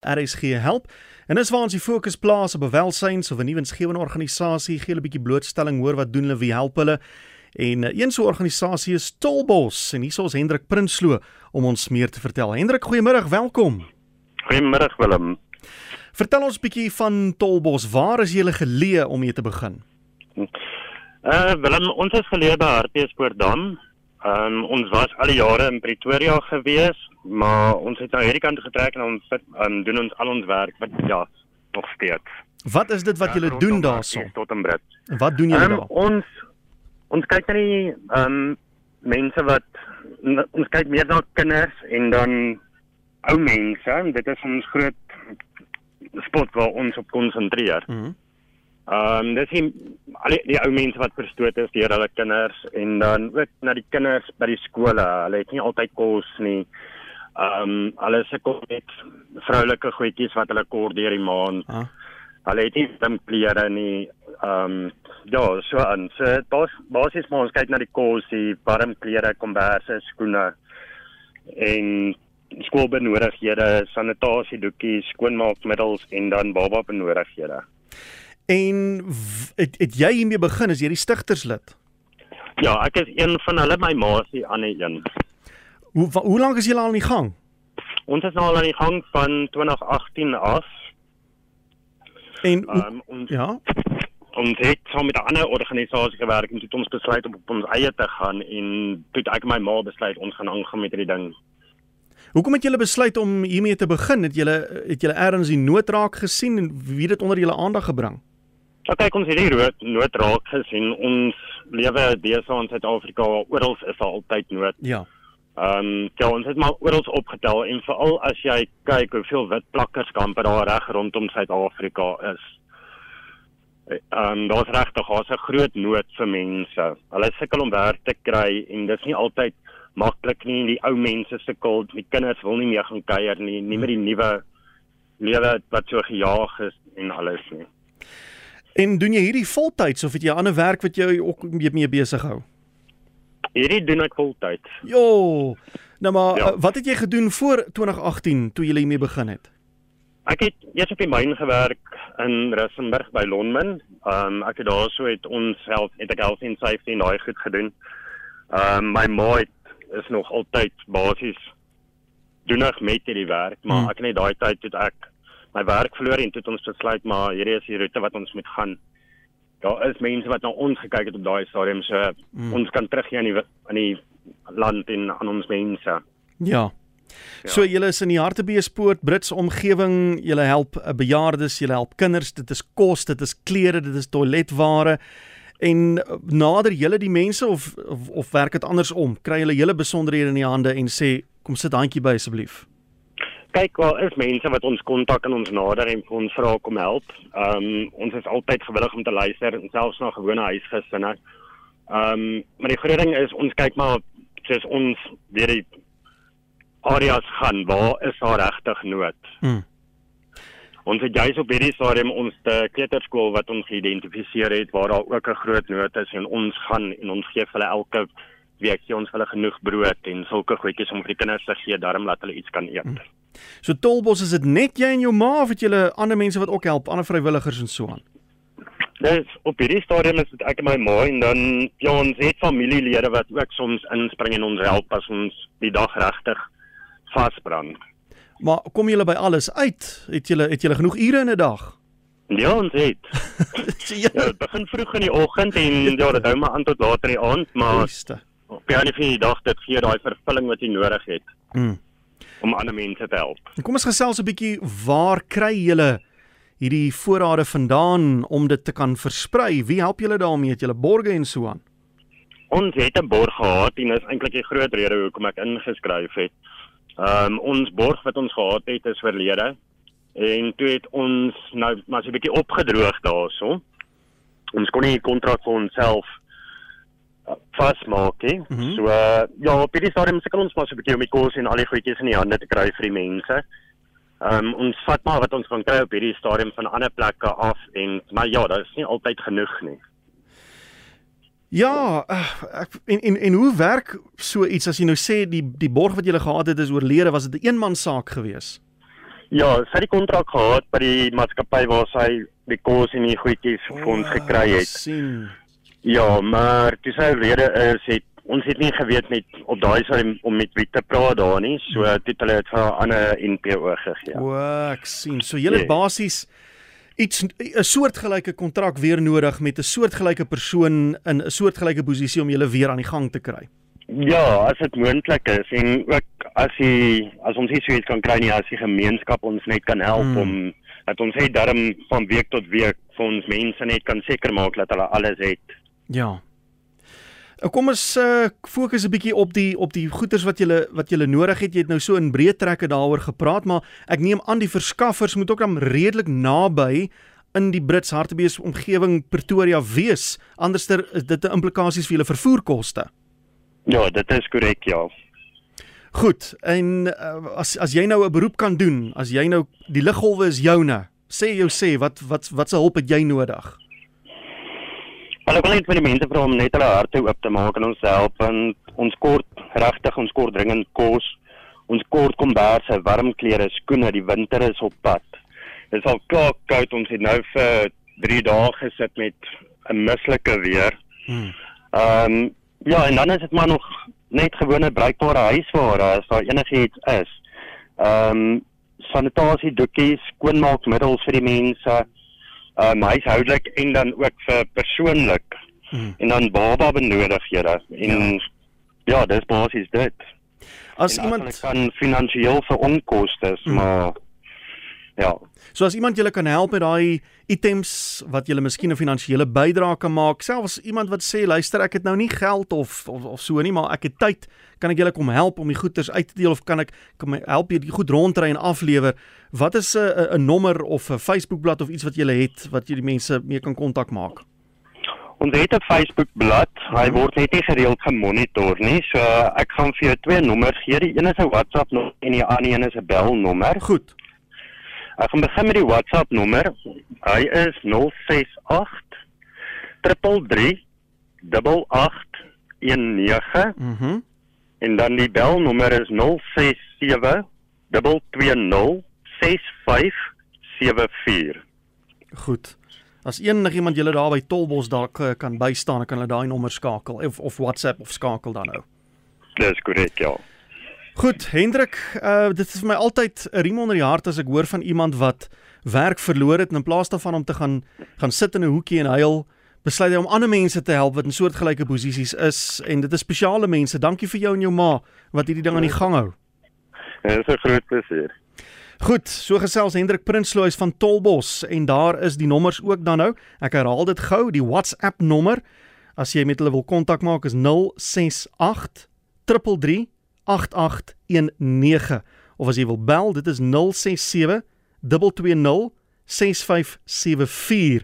RSG help. En dis waar ons die fokus plaas op welsyns of 'n nuwe insgewende organisasie, gee 'n bietjie blootstelling, hoor wat doen hulle, wie help hulle. En eh, een so 'n organisasie is Tolbos en hier is ons Hendrik Prinsloo om ons meer te vertel. Hendrik, goeiemôre, welkom. Goeiemôre Willem. Vertel ons 'n bietjie van Tolbos. Waar is julle geleë om mee te begin? Uh Willem, ons is geleë by Hartbeespoortdam. Um ons was al die jare in Pretoria gewees, maar ons het nou hierdie kant getrek en ons um, doen ons al ons werk wat ja, nog steeds. Wat is dit wat julle Ja, doen daarso? Tot in Brit. Wat doen julle Um, daar? ons ons kyk na die um mense wat ons kyk meer na kinders en dan ou mense. en Dit is ons groot spot waar ons op konsentreer. Mhm. Ehm um, dis die al die, ou mense wat verstoot is deur hulle kinders en dan ook na die kinders by die skole. Hulle het nie altyd kos nie. Ehm um, hulle sukkel met vroulike goedjies wat hulle kort deur die maand. Ah. Hulle het nie dim klere nie. Ehm um, ja, so aan. So bas, basies maar ons kyk na die kos, die warm klere, komberse, skoene en skoolbenodighede, sanitasiedoekies, skoonmaakmiddels en dan baba benodighede. En het, het jy hiermee begin as jy die stigterslid? Ja, ek is een van hulle, my ma is die ander een. Hoe hoe lank is julle al aan die gang? Ons is nou al aan die gang van 2018 af. En Um, ons ja, ons het saam met 'n ander organisasie gewerk en toe het ons besluit om op ons eie te gaan en toe ek en my ma besluit ons gaan aangaan met hierdie ding. hoekom het julle besluit om hiermee te begin? Het julle het julle eers die nood raak gesien en wie dit onder julle aandag gebring? Ja kyk ons het hier nood nood raak gesien. Ons lewe deesdae in Suid-Afrika oral is daar altyd nood. Ja. Ehm um, ja, ons het maar oral opgetel en veral as jy kyk hoeveel wit plakkerskampe daar reg rondom Suid-Afrika is. Ehm um, daar's regtig daar's 'n groot nood vir mense. Hulle sukkel om werk te kry en dis nie altyd maklik nie. Die ou mense sukkel, die kinders wil nie meer gaan kuier nie, nie met die nuwe lewe wat so gejaag is en alles nie. En doen jy hierdie voltyds of het jy ander werk wat jou ook mee besig hou? Hierdie doen ek voltyds. Jo. Nou maar Ja. ja. wat het jy gedoen voor 2018 toe jy hiermee begin het? Ek het eers op die myn gewerk in Rissenburg by Lonmin. Ehm um, ek het daarso het ons self het ek health and safety en daai goed gedoen. Ehm um, my ma het, is nog altyd basies doenig met hierdie werk, maar Hmm. ek het net daai tyd toe ek my werk verloor en toe het ons besluit maar hierdie is die roete wat ons moet gaan. Daar is mense wat na ons gekyk het op daai stadium so Hmm. ons kan teruggee aan die aan die land en aan ons mense. Ja. Ja. So julle is in die Hartbeespoort, Brits omgewing, julle help uh, bejaardes, julle help kinders, dit is kos, dit is klere, dit is toiletware. En uh, nader julle die mense of of, of werk dit andersom? Kry julle julle besonderhede in die hande en sê kom sit handjie by asseblief. Kyk, wel is mense wat ons kontak en ons nader en vir ons vra kom help. Ehm um, ons is altyd gewillig om te luister en selfs na gewone huisgesinne. Ehm um, maar die groot ding is ons kyk maar soos ons deur die areas gaan waar is daar regtig nood. Hmm. Ons het juis op hierdie stadium ons te kleuterskool wat ons geïdentifiseer het waar daar ook 'n groot nood is en ons gaan en ons gee vir hulle elke week gee ons hulle genoeg brood en sulke goedjies om vir die kinders te gee daarom laat hulle iets kan eet. Hmm. So Tolbos is dit net jy en jou ma of het julle ander mense wat ook help, ander vrywilligers en so aan? Dis op hierdie stadium is dit ek en my ma en dan ja ons het familielede wat ook soms inspring en ons help as ons die dag regtig vasbrand. Maar kom julle by alles uit? Het julle het julle genoeg ure in 'n dag? Ja, ons het. Ja, jy? dit begin vroeg in die oggend en ja, dit hou maar aan tot later in die aand, maar Beste. op die einde van die dag dit gee daai vervulling wat jy nodig het Mm. Om ander mense te help. Kom ons gesels 'n bietjie waar kry julle hierdie voorrade vandaan om dit te kan versprei? Wie help julle daarmee? Het julle borge en so aan? Ons het 'n borg gehad en dis eintlik die groot rede hoekom ek ingeskryf het. Ehm um, ons borg wat ons gehad het is verlede en toe het ons nou maar so 'n bietjie opgedroog daarso. Ons kon nie die kontrak vir onsself vasmaak nie. Mm. -hmm. So uh, ja, op hierdie stadium sukkel ons maar so 'n bietjie om die kos en al die goedjies in die hande te kry vir die mense. Ehm um, ons vat maar wat ons kan kry op hierdie stadium van ander plekke af en maar ja, daar is nie altyd genoeg nie. Ja, uh, ek en en en hoe werk so iets as jy nou sê die die borg wat jy gehad het is oorlede, was dit 'n eenman saak gewees? Ja, sy het die kontrak gehad by die maatskappy waar sy die kos en die goedjies vir ons gekry het. sien. Ja, maar dis sy rede is het ons het nie geweet net op daai stadium om met wie te praat daar nie. So toe het hulle dit vir 'n ander NPO gegee. O, ek sien. So julle het Ja. basies iets 'n soortgelyke kontrak weer nodig met 'n soortgelyke persoon in 'n soortgelyke posisie om julle weer aan die gang te kry. Ja, as dit moontlik is en ook as jy as ons nie so iets kan kry nie as die gemeenskap ons net kan help Mm. mm. om dat ons net darm van week tot week vir ons mense net kan seker maak dat hulle alles het. Ja. Nou, Kom ons uh, fokus 'n bietjie op die op die goederes wat jy wat jy nodig het. Jy het nou so in breë trekke daaroor gepraat, maar ek neem aan die verskaffers moet ook dan redelik naby in die Brits Hartbees omgewing Pretoria wees. Anderster is dit 'n implikasies vir julle vervoerkoste. Ja, dit is korrek, ja. Goed, en uh, as as jy nou 'n beroep kan doen, as jy nou die liggolwe is joune, sê jou sê wat wat wat se hulp het jy nodig? Maar ek wil net vir die mense vra om net hulle harte oop te maak en ons help en ons kort regtig ons kort dringend kos. Ons kort komberse, warm klere, skoene, die winter is op pad. Dit is al klaar koud, ons het nou vir 3 dae gesit met 'n mislike weer. Hmm. Ehm um, ja, en dan is dit maar nog net gewone bruikbare huisware as daar enigiets is. Ehm um, sanitasie doekies, skoonmaakmiddels vir die mense, um, huishoudelik en dan ook vir persoonlik Hmm. en dan baba benodighede en ja, ja dis basies dit. As en iemand as kan finansiëel vir onkoste, Hmm. maar ja. So as iemand julle kan help met daai items wat julle miskien 'n finansiële bydrae kan maak, selfs iemand wat sê luister ek het nou nie geld of of, of so nie, maar ek het tyd, kan ek julle kom help om die goederes uit te deel of kan ek kan my help jy die goed rondry en aflewer? Wat is 'n 'n nommer of 'n Facebookblad of iets wat julle het wat die mense mee kan kontak maak? Ons het 'n Facebook-blad. Hy Mhm. word net nie gereeld gemonitor nie. So ek gaan vir jou twee nommers gee. Die een is 'n WhatsApp nommer en die ander een is 'n belnommer. Goed. Ek gaan begin met die WhatsApp nommer. Hy is 068 333 8819 Mhm. en dan die belnommer is 067 220 6574. Goed. As enigiemand julle daar by Tolbos dalk eh, kan bystaan, kan hulle daai nommer skakel of of WhatsApp of skakel dan nou. Dis korrek, ja. Goed, Hendrik, uh dit is vir my altyd 'n riem onder die hart as ek hoor van iemand wat werk verloor het en in plaas daarvan om te gaan gaan sit in 'n hoekie en huil, besluit hy om ander mense te help wat in soortgelyke posisies is en dit is spesiale mense. Dankie vir jou en jou ma wat hierdie ding aan die gang hou. Dit is 'n groot plesier. Goed, so gesels Hendrik Prinsloo van Tolbos en daar is die nommers ook dan nou. Ek herhaal dit gou, die WhatsApp nommer as jy met hulle wil kontak maak is 068 333 8819 of as jy wil bel, dit is 067 220 6574